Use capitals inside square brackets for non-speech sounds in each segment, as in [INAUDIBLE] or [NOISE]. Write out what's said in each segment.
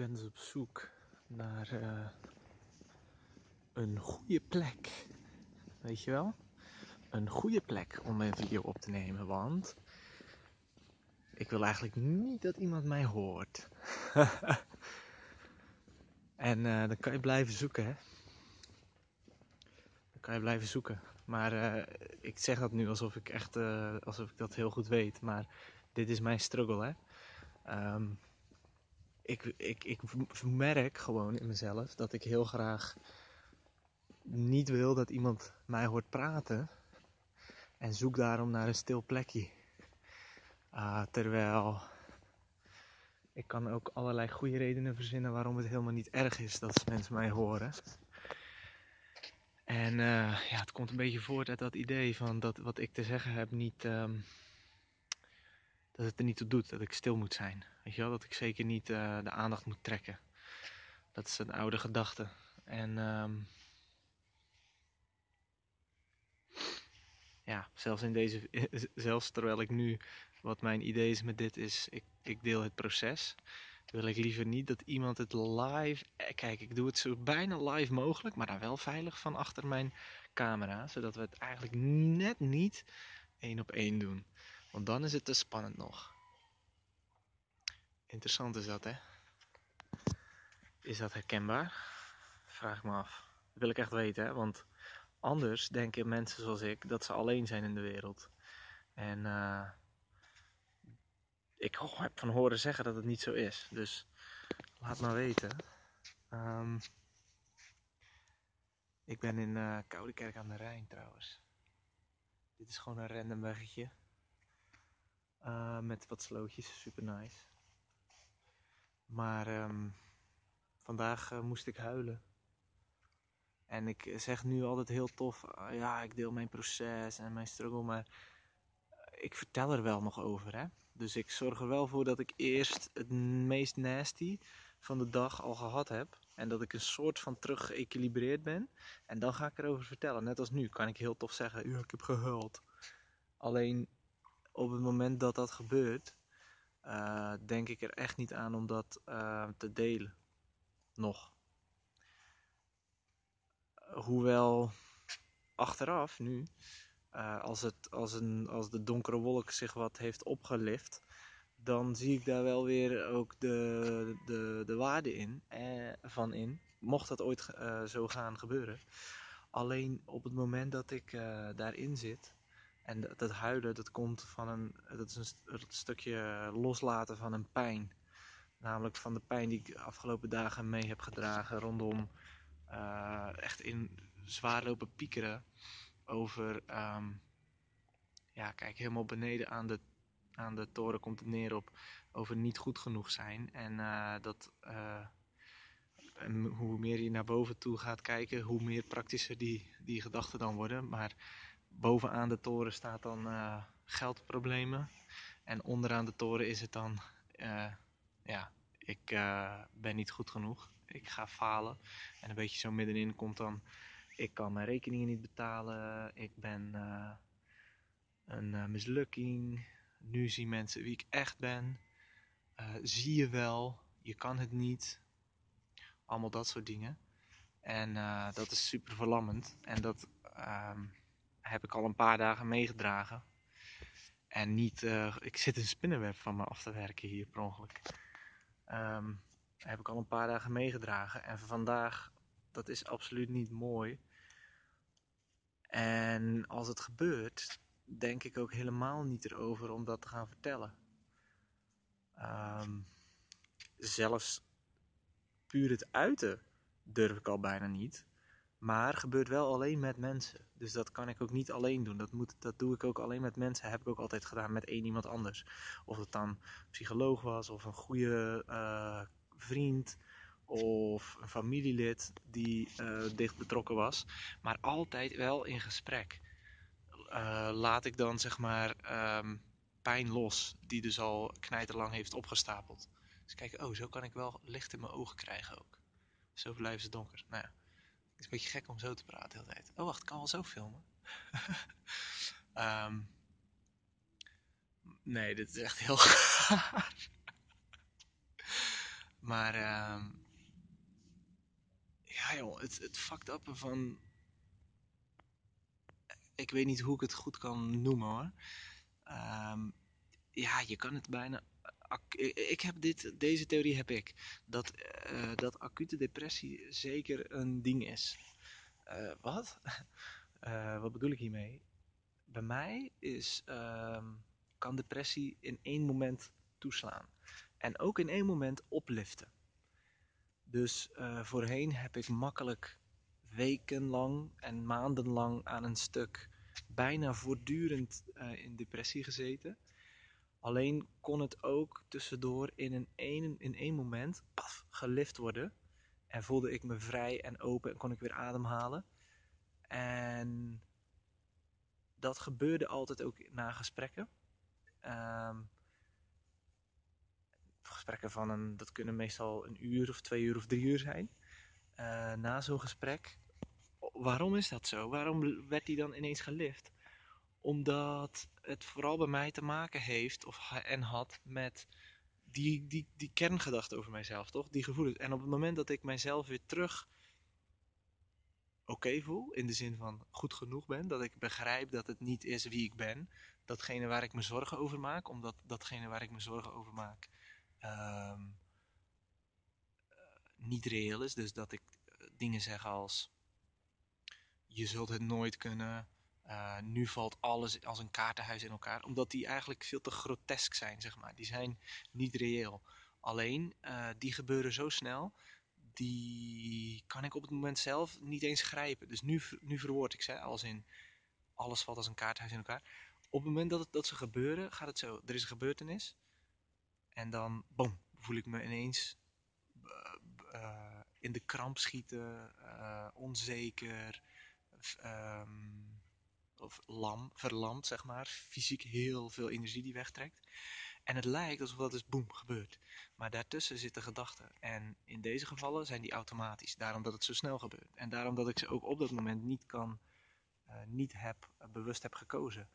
ben op zoek naar uh, een goede plek. Weet je wel? Een goede plek om een video op te nemen, want ik wil eigenlijk niet dat iemand mij hoort. [LAUGHS] en uh, dan kan je blijven zoeken, hè? Dan kan je blijven zoeken. Maar uh, ik zeg dat nu alsof ik echt, alsof ik dat heel goed weet. Maar dit is mijn struggle, hè? Um, ik, ik, ik merk gewoon in mezelf dat ik heel graag niet wil dat iemand mij hoort praten. En zoek daarom naar een stil plekje. Uh, terwijl ik kan ook allerlei goede redenen verzinnen waarom het helemaal niet erg is dat mensen mij horen. En uh, ja, het komt een beetje voort uit dat idee van dat wat ik te zeggen heb niet. Um, dat het er niet toe doet, dat ik stil moet zijn. Weet je wel, dat ik zeker niet uh, de aandacht moet trekken. Dat is een oude gedachte. En um, ja, zelfs in deze, [LAUGHS] zelfs terwijl ik nu, wat mijn idee is met dit is, ik, ik deel het proces. Wil ik liever niet dat iemand het live, eh, kijk ik doe het zo bijna live mogelijk, maar dan wel veilig van achter mijn camera. Zodat we het eigenlijk net niet één op één doen. Want dan is het te spannend nog. Interessant is dat, hè? Is dat herkenbaar? Vraag ik me af. Dat wil ik echt weten, hè? Want anders denken mensen zoals ik dat ze alleen zijn in de wereld. En uh, ik heb van horen zeggen dat het niet zo is. Dus laat maar weten. Um, ik ben in uh, aan de Rijn trouwens. Dit is gewoon een random weggetje. Uh, met wat slootjes, super nice. Maar um, vandaag uh, moest ik huilen. En ik zeg nu altijd heel tof, uh, ja, ik deel mijn proces en mijn struggle, maar ik vertel er wel nog over, hè. Dus ik zorg er wel voor dat ik eerst het meest nasty van de dag al gehad heb. En dat ik een soort van terug geëquilibreerd ben. En dan ga ik erover vertellen. Net als nu kan ik heel tof zeggen, ja, ik heb gehuild. Alleen op het moment dat dat gebeurt, uh, denk ik er echt niet aan om dat uh, te delen. Nog. Hoewel achteraf nu, uh, als, het, als, een, als de donkere wolk zich wat heeft opgelift, dan zie ik daar wel weer ook de, de, de waarde in, eh, van in. Mocht dat ooit zo gaan gebeuren. Alleen op het moment dat ik daarin zit, en dat, dat huilen, dat komt van een, dat is een, een, stukje loslaten van een pijn. Namelijk van de pijn die ik de afgelopen dagen mee heb gedragen rondom uh, echt in zwaar lopen piekeren over, um, ja kijk helemaal beneden aan de, aan de toren komt het neer op over niet goed genoeg zijn. En uh, dat, en hoe meer je naar boven toe gaat kijken, hoe meer praktischer die, die gedachten dan worden. Maar bovenaan de toren staat dan uh, geldproblemen. En onderaan de toren is het dan, uh, ja, ik uh, ben niet goed genoeg. Ik ga falen. En een beetje zo middenin komt dan, ik kan mijn rekeningen niet betalen. Ik ben een mislukking. Nu zien mensen wie ik echt ben. zie je wel, je kan het niet. Allemaal dat soort dingen. En dat is super verlammend. En dat... Uh, heb ik al een paar dagen meegedragen. En niet, uh, ik zit een spinnenweb van me af te werken hier per ongeluk. Um, heb ik al een paar dagen meegedragen. En vandaag, dat is absoluut niet mooi. En als het gebeurt, denk ik ook helemaal niet erover om dat te gaan vertellen. Um, zelfs puur het uiten durf ik al bijna niet. Maar gebeurt wel alleen met mensen. Dus dat kan ik ook niet alleen doen. Dat, moet, dat doe ik ook alleen met mensen. Heb ik ook altijd gedaan met één iemand anders. Of het dan een psycholoog was, of een goede uh, vriend, of een familielid die uh, dicht betrokken was. Maar altijd wel in gesprek. Uh, laat ik dan zeg maar um, pijn los, die dus al knijterlang heeft opgestapeld. Dus kijk, oh, zo kan ik wel licht in mijn ogen krijgen ook. Zo blijven ze donker. Nou ja. Is een beetje gek om zo te praten de hele tijd. Oh, wacht, ik kan wel zo filmen. um, [LAUGHS] nee, dit is echt heel [LAUGHS] gaar. Maar ehm ja joh, het, het fucked up van... Ik weet niet hoe ik het goed kan noemen hoor. Ehm, ja, je kan het bijna... ac- Ik heb dit, deze theorie heb ik. Dat, eh, dat acute depressie zeker een ding is. Eh, wat? [LAUGHS] Eh, wat bedoel ik hiermee? Bij mij is, ehm, kan depressie in één moment toeslaan. En ook in één moment opliften. Dus eh, voorheen heb ik makkelijk wekenlang en maandenlang aan een stuk bijna voortdurend eh, in depressie gezeten. Alleen kon het ook tussendoor in, een in één moment paf, gelift worden. En voelde ik me vrij en open en kon ik weer ademhalen. En dat gebeurde altijd ook na gesprekken. Ehm, gesprekken van een, dat kunnen meestal een uur of twee uur of drie uur zijn. Eh, na zo'n gesprek. Waarom is dat zo? Waarom werd die dan ineens gelift? Omdat het vooral bij mij te maken heeft, of en had, met die, die, die kerngedachte over mijzelf, toch? Die gevoelens. En op het moment dat ik mijzelf weer terug oké voel, in de zin van goed genoeg ben, dat ik begrijp dat het niet is wie ik ben, datgene waar ik me zorgen over maak, omdat datgene waar ik me zorgen over maak ehm, niet reëel is. Dus dat ik eh, dingen zeg als je zult het nooit kunnen. Eh, nu valt alles als een kaartenhuis in elkaar. Omdat die eigenlijk veel te grotesk zijn, zeg maar. Die zijn niet reëel. Alleen, eh, die gebeuren zo snel. Die kan ik op het moment zelf niet eens grijpen. Dus nu, nu verwoord ik ze als in alles valt als een kaartenhuis in elkaar. Op het moment dat, het, dat ze gebeuren, gaat het zo. Er is een gebeurtenis. En dan, boom, voel ik me ineens eh, in de kramp schieten, onzeker, ehm, of lam, verlamd, zeg maar. Fysiek heel veel energie die wegtrekt. En het lijkt alsof dat is boem gebeurt. Maar daartussen zitten gedachten. En in deze gevallen zijn die automatisch. Daarom dat het zo snel gebeurt. En daarom dat ik ze ook op dat moment niet kan, eh, niet heb, eh, bewust heb gekozen.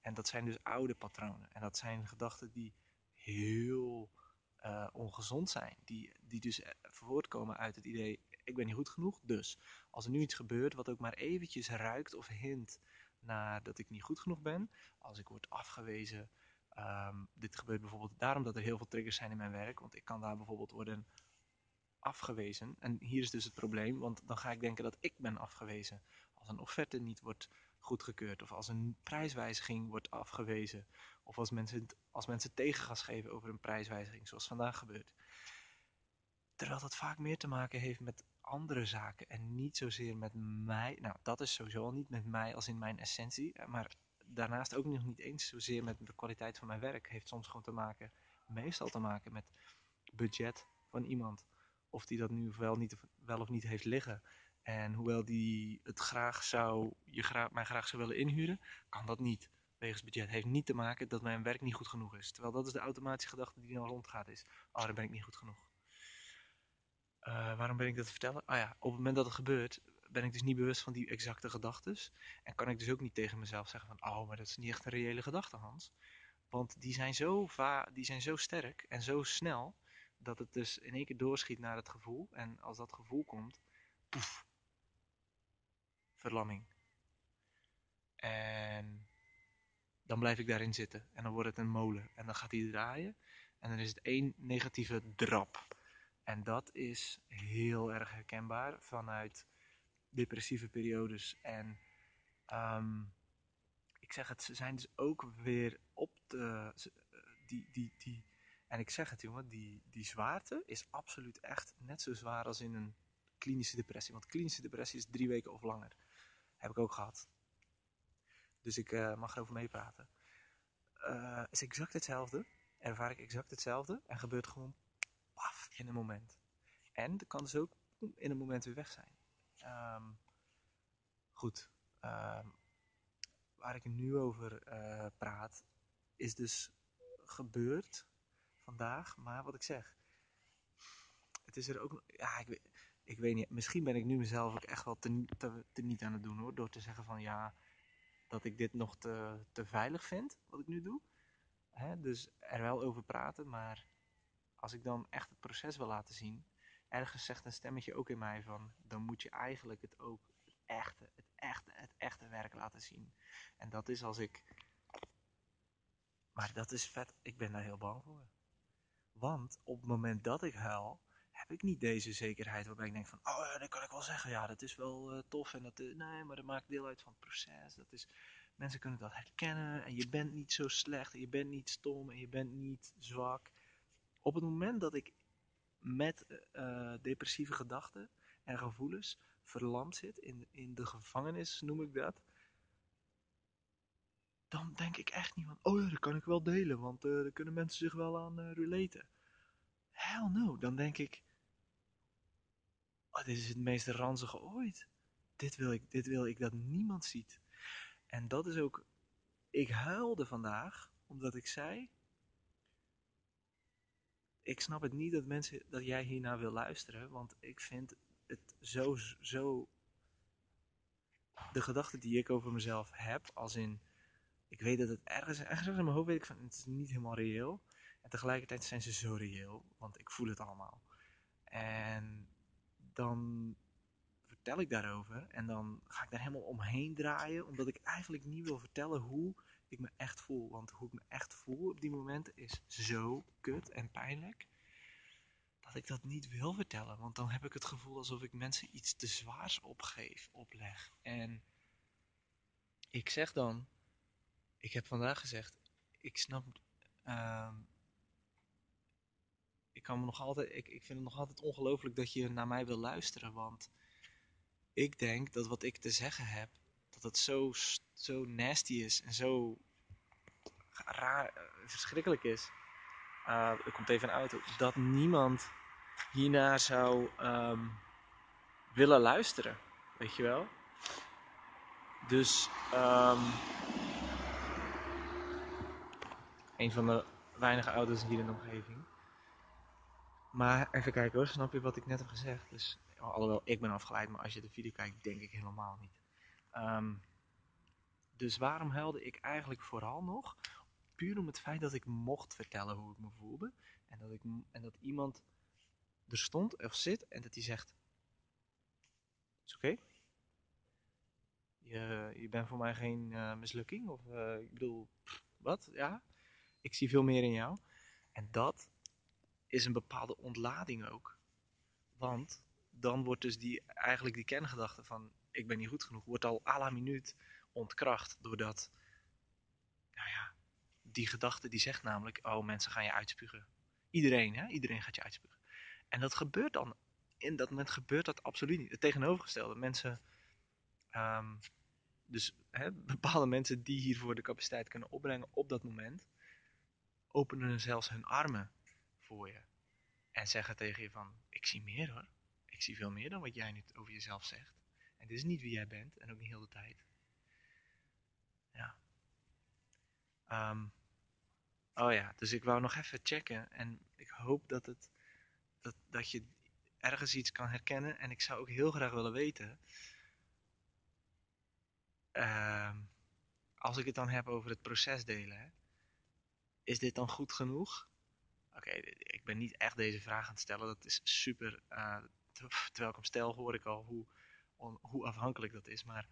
En dat zijn dus oude patronen. En dat zijn gedachten die heel eh, ongezond zijn. Die, die dus voortkomen uit het idee, ik ben niet goed genoeg. Dus als er nu iets gebeurt wat ook maar eventjes ruikt of hint naar dat ik niet goed genoeg ben. Als ik word afgewezen. ehm, dit gebeurt bijvoorbeeld daarom dat er heel veel triggers zijn in mijn werk. Want ik kan daar bijvoorbeeld worden afgewezen. En hier is dus het probleem, want dan ga ik denken dat ik ben afgewezen. Als een offerte niet wordt goedgekeurd, of als een prijswijziging wordt afgewezen, of als mensen, als mensen tegengas geven over een prijswijziging, zoals vandaag gebeurt. Terwijl dat vaak meer te maken heeft met andere zaken en niet zozeer met mij. Nou, dat is sowieso al niet met mij als in mijn essentie, eh, maar daarnaast ook nog niet eens zozeer met de kwaliteit van mijn werk. Heeft soms gewoon te maken, meestal te maken met budget van iemand. Of die dat nu wel, niet, wel of niet heeft liggen. En hoewel die het graag zou, je graag, mij graag zou willen inhuren, kan dat niet. Wegens budget. Heeft niet te maken dat mijn werk niet goed genoeg is. Terwijl dat is de automatische gedachte die dan rondgaat is. Oh, dan ben ik niet goed genoeg. Uh, waarom ben ik dat te vertellen? Ah ja, op het moment dat het gebeurt, ben ik dus niet bewust van die exacte gedachtes. En kan ik dus ook niet tegen mezelf zeggen van, oh, maar dat is niet echt een reële gedachte, Hans. Want die zijn zo, va die zijn zo sterk en zo snel, dat het dus in één keer doorschiet naar het gevoel. En als dat gevoel komt, poef, verlamming. En dan blijf ik daarin zitten. En dan wordt het een molen. En dan gaat hij draaien. En dan is het één negatieve drap. En dat is heel erg herkenbaar vanuit depressieve periodes. En um, ik zeg het, ze zijn dus ook weer op de. Die, die, die, en ik zeg het jongen, die, die zwaarte is absoluut echt net zo zwaar als in een klinische depressie. Want klinische depressie is drie weken of langer. Heb ik ook gehad. Dus ik uh, mag erover meepraten. Uh, is exact hetzelfde. Ervaar ik exact hetzelfde. En gebeurt gewoon in een moment. En dat kan dus ook in een moment weer weg zijn. Um, goed. Um, waar ik nu over uh, praat, is dus gebeurd vandaag. Maar wat ik zeg, het is er ook. Ja, ik weet, ik weet niet. Misschien ben ik nu mezelf ook echt wel te, te, te niet aan het doen hoor. Door te zeggen van ja, dat ik dit nog te, te veilig vind, wat ik nu doe. Dus er wel over praten, maar als ik dan echt het proces wil laten zien, ergens zegt een stemmetje ook in mij van, dan moet je eigenlijk het ook het echte, het echte, het echte werk laten zien. En dat is als ik, maar dat is vet, ik ben daar heel bang voor. Want op het moment dat ik huil, heb ik niet deze zekerheid waarbij ik denk van, oh ja, dat kan ik wel zeggen, ja, dat is wel uh, tof en dat, uh, nee, maar dat maakt deel uit van het proces. Dat is, mensen kunnen dat herkennen en je bent niet zo slecht en je bent niet stom en je bent niet zwak. Op het moment dat ik met uh, depressieve gedachten en gevoelens verlamd zit, in, in de gevangenis noem ik dat, dan denk ik echt niet van, oh ja, dat kan ik wel delen, want uh, daar kunnen mensen zich wel aan uh, relaten. Hell no, dan denk ik, oh, dit is het meest ranzige ooit. Dit wil, ik, dit wil ik dat niemand ziet. En dat is ook, ik huilde vandaag, omdat ik zei, ik snap het niet dat mensen, dat jij hiernaar wil luisteren, want ik vind het zo, zo, de gedachten die ik over mezelf heb, als in, ik weet dat het ergens, ergens in mijn hoofd weet ik van, het is niet helemaal reëel. En tegelijkertijd zijn ze zo reëel, want ik voel het allemaal. En dan vertel ik daarover en dan ga ik daar helemaal omheen draaien, omdat ik eigenlijk niet wil vertellen hoe ik me echt voel. Want hoe ik me echt voel op die momenten is zo kut en pijnlijk, dat ik dat niet wil vertellen. Want dan heb ik het gevoel alsof ik mensen iets te zwaars opgeef, opleg. En ik zeg dan, ik heb vandaag gezegd, ik snap, uh, ik kan me nog altijd, ik, ik vind het nog altijd ongelooflijk dat je naar mij wil luisteren, want ik denk dat wat ik te zeggen heb, dat het zo, zo nasty is en zo raar, verschrikkelijk is. Uh, er komt even een auto. Dat niemand hiernaar zou um, willen luisteren. Weet je wel? Dus um, een van de weinige auto's hier in de omgeving. Maar even kijken hoor, snap je wat ik net heb gezegd? Dus, alhoewel ik ben afgeleid, maar als je de video kijkt, denk ik helemaal niet. Um, dus waarom huilde ik eigenlijk vooral nog? Puur om het feit dat ik mocht vertellen hoe ik me voelde. En dat, ik, en dat iemand er stond of zit en dat hij zegt: Is oké? Je, je bent voor mij geen uh, mislukking? Of uh, ik bedoel, wat? Ja, ik zie veel meer in jou. En dat is een bepaalde ontlading ook. Want dan wordt dus die, eigenlijk die kerngedachte van ik ben niet goed genoeg, wordt al à la minuut ontkracht doordat, nou ja, die gedachte die zegt namelijk, oh mensen gaan je uitspugen. Iedereen, hè? Iedereen gaat je uitspugen. En dat gebeurt dan, in dat moment gebeurt dat absoluut niet. Het tegenovergestelde, mensen, um, dus hè, [LAUGHS] bepaalde mensen die hiervoor de capaciteit kunnen opbrengen op dat moment, openen zelfs hun armen voor je. En zeggen tegen je van, ik zie meer hoor. Ik zie veel meer dan wat jij nu over jezelf zegt. En dit is niet wie jij bent en ook niet heel de tijd. Ja. Um, oh ja, dus ik wou nog even checken. En ik hoop dat, het, dat, dat je ergens iets kan herkennen. En ik zou ook heel graag willen weten. Um, als ik het dan heb over het proces delen. Is dit dan goed genoeg? Oké, ik ben niet echt deze vraag aan het stellen. Dat is super. Uh, terwijl ik hem stel, hoor ik al hoe, hoe afhankelijk dat is. Maar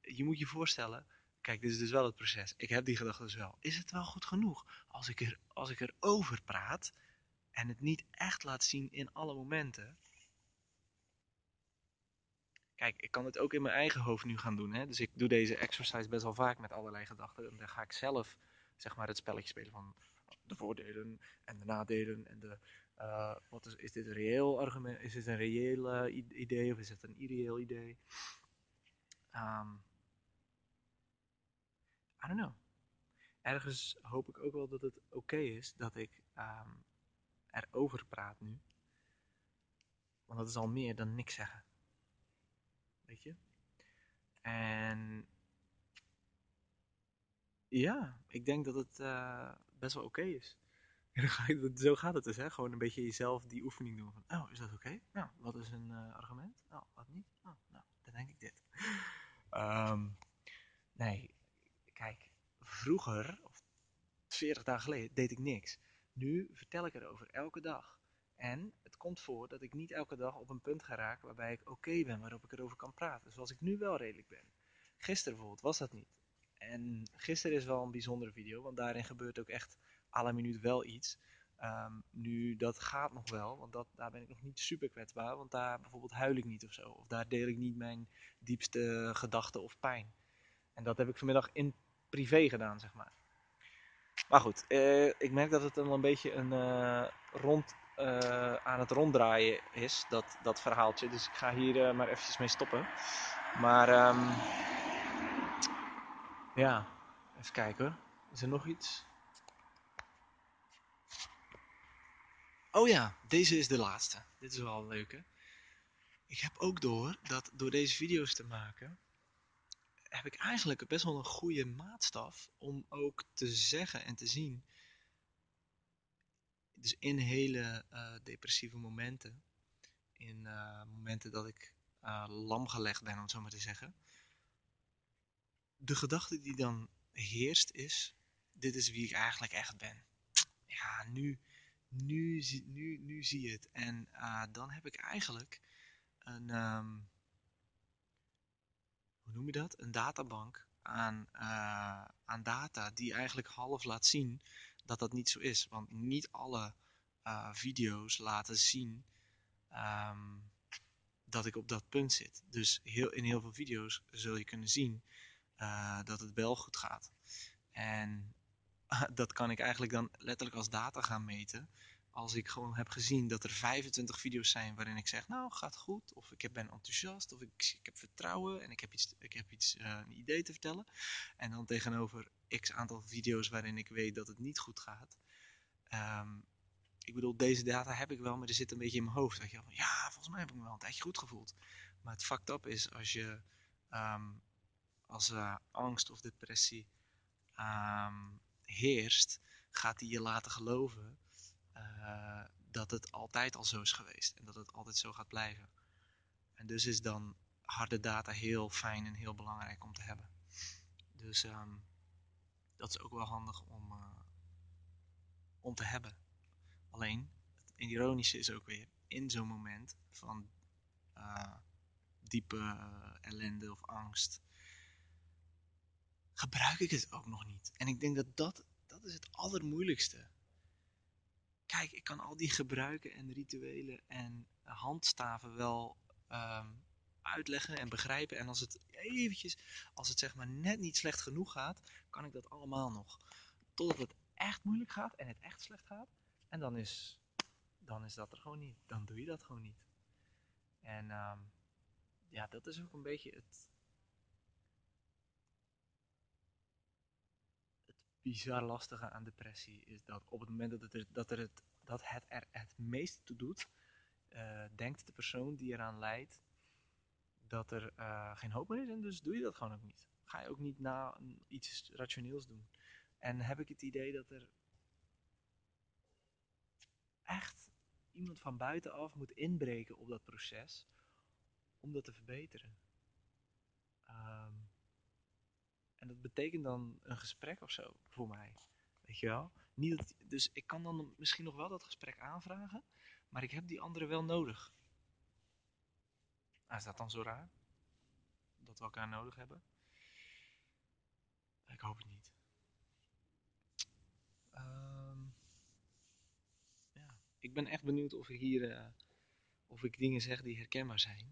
je moet je voorstellen Kijk, dit is dus wel het proces. Ik heb die gedachte dus wel. Is het wel goed genoeg als ik, er, als ik erover praat en het niet echt laat zien in alle momenten? Kijk, ik kan het ook in mijn eigen hoofd nu gaan doen. Hè? Dus ik doe deze exercise best wel vaak met allerlei gedachten. En dan ga ik zelf zeg maar, het spelletje spelen van de voordelen en de nadelen. En de, uh, wat is, is dit een reëel argument? Is dit een reëel uh, idee of is het een irreëel idee? Um, I don't know. Ergens hoop ik ook wel dat het oké is dat ik um, erover praat nu. Want dat is al meer dan niks zeggen. Weet je? En ja, ik denk dat het uh, best wel oké is. Zo gaat het dus, hè? Gewoon een beetje jezelf die oefening doen van, oh, is dat oké? Nou, wat is een uh, argument? Nou, wat niet? Oh, nou, dan denk ik dit. Um, [LAUGHS] nee, kijk, vroeger, of 40 dagen geleden, deed ik niks. Nu vertel ik erover, elke dag. En het komt voor dat ik niet elke dag op een punt ga raken waarbij ik oké ben, waarop ik erover kan praten. Zoals ik nu wel redelijk ben. Gisteren bijvoorbeeld was dat niet. En gisteren is wel een bijzondere video, want daarin gebeurt ook echt alle minuut wel iets. Ehm, nu, dat gaat nog wel, want dat, daar ben ik nog niet super kwetsbaar. Want daar bijvoorbeeld huil ik niet of zo. Of daar deel ik niet mijn diepste gedachten of pijn. En dat heb ik vanmiddag in privé gedaan, zeg maar. Maar goed, eh, ik merk dat het dan een beetje een uh, rond, uh, aan het ronddraaien is, dat, dat verhaaltje. Dus ik ga hier maar eventjes mee stoppen. Maar um, ja, even kijken hoor. Is er nog iets? Oh ja, deze is de laatste. Dit is wel een leuke. Ik heb ook door dat door deze video's te maken, heb ik eigenlijk best wel een goede maatstaf om ook te zeggen en te zien. Dus in hele uh, depressieve momenten, in uh, momenten dat ik uh, lam gelegd ben, om het zo maar te zeggen. De gedachte die dan heerst is, dit is wie ik eigenlijk echt ben. Ja, nu, nu, nu, nu zie je het. En dan heb ik eigenlijk een... Um, hoe noem je dat? Een databank aan, uh, aan data die eigenlijk half laat zien dat dat niet zo is. Want niet alle uh, video's laten zien um, dat ik op dat punt zit. Dus heel, in heel veel video's zul je kunnen zien dat het wel goed gaat. En [LAUGHS] dat kan ik eigenlijk dan letterlijk als data gaan meten als ik gewoon heb gezien dat er 25 video's zijn waarin ik zeg, nou gaat goed, of ik ben enthousiast, of ik, ik heb vertrouwen en ik heb iets, ik heb iets uh, een idee te vertellen. En dan tegenover x aantal video's waarin ik weet dat het niet goed gaat. Um, ik bedoel, deze data heb ik wel, maar er zit een beetje in mijn hoofd. Dat je van, ja, volgens mij heb ik me wel een tijdje goed gevoeld. Maar het fucked up is als je um, als uh, angst of depressie um, heerst, gaat die je laten geloven uh, dat het altijd al zo is geweest en dat het altijd zo gaat blijven. En dus is dan harde data heel fijn en heel belangrijk om te hebben. Dus um, dat is ook wel handig om, uh, om te hebben. Alleen, het ironische is ook weer, in zo'n moment van uh, diepe ellende of angst, gebruik ik het ook nog niet. En ik denk dat dat, dat is het allermoeilijkste kijk, ik kan al die gebruiken en rituelen en handstaven wel um, uitleggen en begrijpen. En als het eventjes, als het zeg maar net niet slecht genoeg gaat, kan ik dat allemaal nog. Totdat het echt moeilijk gaat en het echt slecht gaat. En dan is, dan is dat er gewoon niet. Dan doe je dat gewoon niet. En um, ja, dat is ook een beetje het, bizar lastige aan depressie is dat op het moment dat het er, dat er het, dat het er het meest toe doet, uh, denkt de persoon die eraan leidt dat er uh, geen hoop meer is en dus doe je dat gewoon ook niet. Ga je ook niet na iets rationeels doen. En heb ik het idee dat er echt iemand van buitenaf moet inbreken op dat proces om dat te verbeteren. Um, en dat betekent dan een gesprek of zo voor mij. Weet je wel? Niet dus ik kan dan misschien nog wel dat gesprek aanvragen, maar ik heb die andere wel nodig. Ah, is dat dan zo raar? Dat we elkaar nodig hebben? Ik hoop het niet. Um, ja. Ik ben echt benieuwd of hier uh, of ik dingen zeg die herkenbaar zijn.